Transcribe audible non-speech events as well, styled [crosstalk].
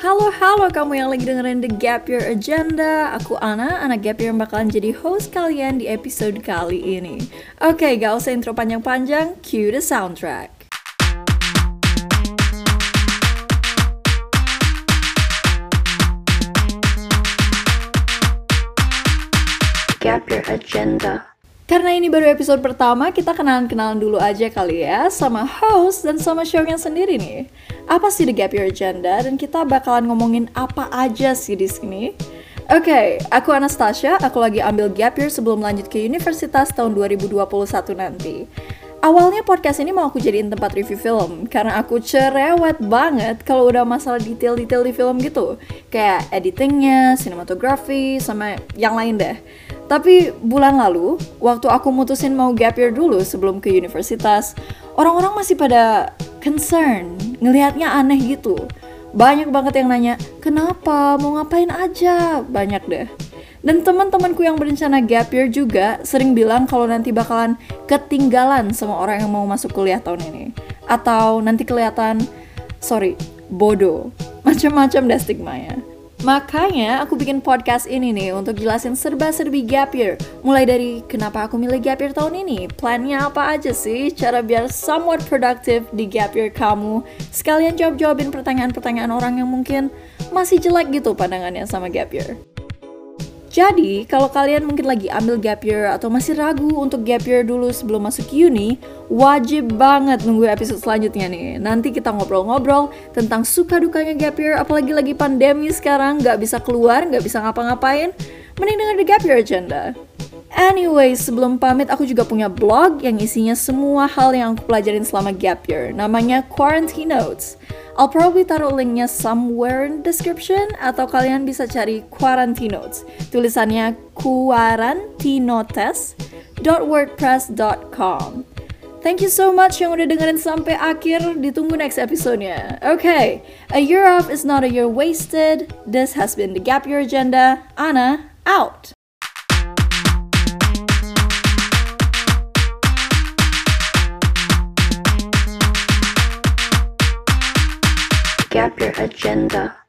Halo halo kamu yang lagi dengerin The Gap Year Agenda Aku Ana, anak Gap Year yang bakalan jadi host kalian di episode kali ini Oke, gak usah intro panjang-panjang, cue the soundtrack Gap Year Agenda. Karena ini baru episode pertama, kita kenalan-kenalan dulu aja kali ya sama host dan sama show-nya sendiri nih. Apa sih The Gap Year Agenda dan kita bakalan ngomongin apa aja sih di sini? Oke, okay, aku Anastasia, aku lagi ambil gap year sebelum lanjut ke universitas tahun 2021 nanti. Awalnya podcast ini mau aku jadiin tempat review film karena aku cerewet banget kalau udah masalah detail-detail di film gitu. Kayak editingnya, sinematografi, sama yang lain deh. Tapi bulan lalu, waktu aku mutusin mau gap year dulu sebelum ke universitas, orang-orang masih pada concern, ngelihatnya aneh gitu. Banyak banget yang nanya, kenapa, mau ngapain aja, banyak deh. Dan teman-temanku yang berencana gap year juga sering bilang kalau nanti bakalan ketinggalan sama orang yang mau masuk kuliah tahun ini. Atau nanti kelihatan, sorry, bodoh. [laughs] Macam-macam deh stigmanya. Makanya aku bikin podcast ini nih untuk jelasin serba-serbi gap year. Mulai dari kenapa aku milih gap year tahun ini, plannya apa aja sih, cara biar somewhat productive di gap year kamu. Sekalian jawab-jawabin pertanyaan-pertanyaan orang yang mungkin masih jelek gitu pandangannya sama gap year. Jadi, kalau kalian mungkin lagi ambil gap year atau masih ragu untuk gap year dulu sebelum masuk uni, wajib banget nunggu episode selanjutnya nih. Nanti kita ngobrol-ngobrol tentang suka dukanya gap year, apalagi lagi pandemi sekarang, nggak bisa keluar, nggak bisa ngapa-ngapain. Mending denger The Gap Year Agenda. Anyway, sebelum pamit aku juga punya blog yang isinya semua hal yang aku pelajarin selama gap year. Namanya Quarantine Notes. I'll probably taruh linknya somewhere in description atau kalian bisa cari Quarantine Notes. Tulisannya quarantinotes.wordpress.com. Thank you so much yang udah dengerin sampai akhir. Ditunggu next episode-nya. Okay, a year off is not a year wasted. This has been the Gap Year Agenda. Anna, out! Gap Year Agenda.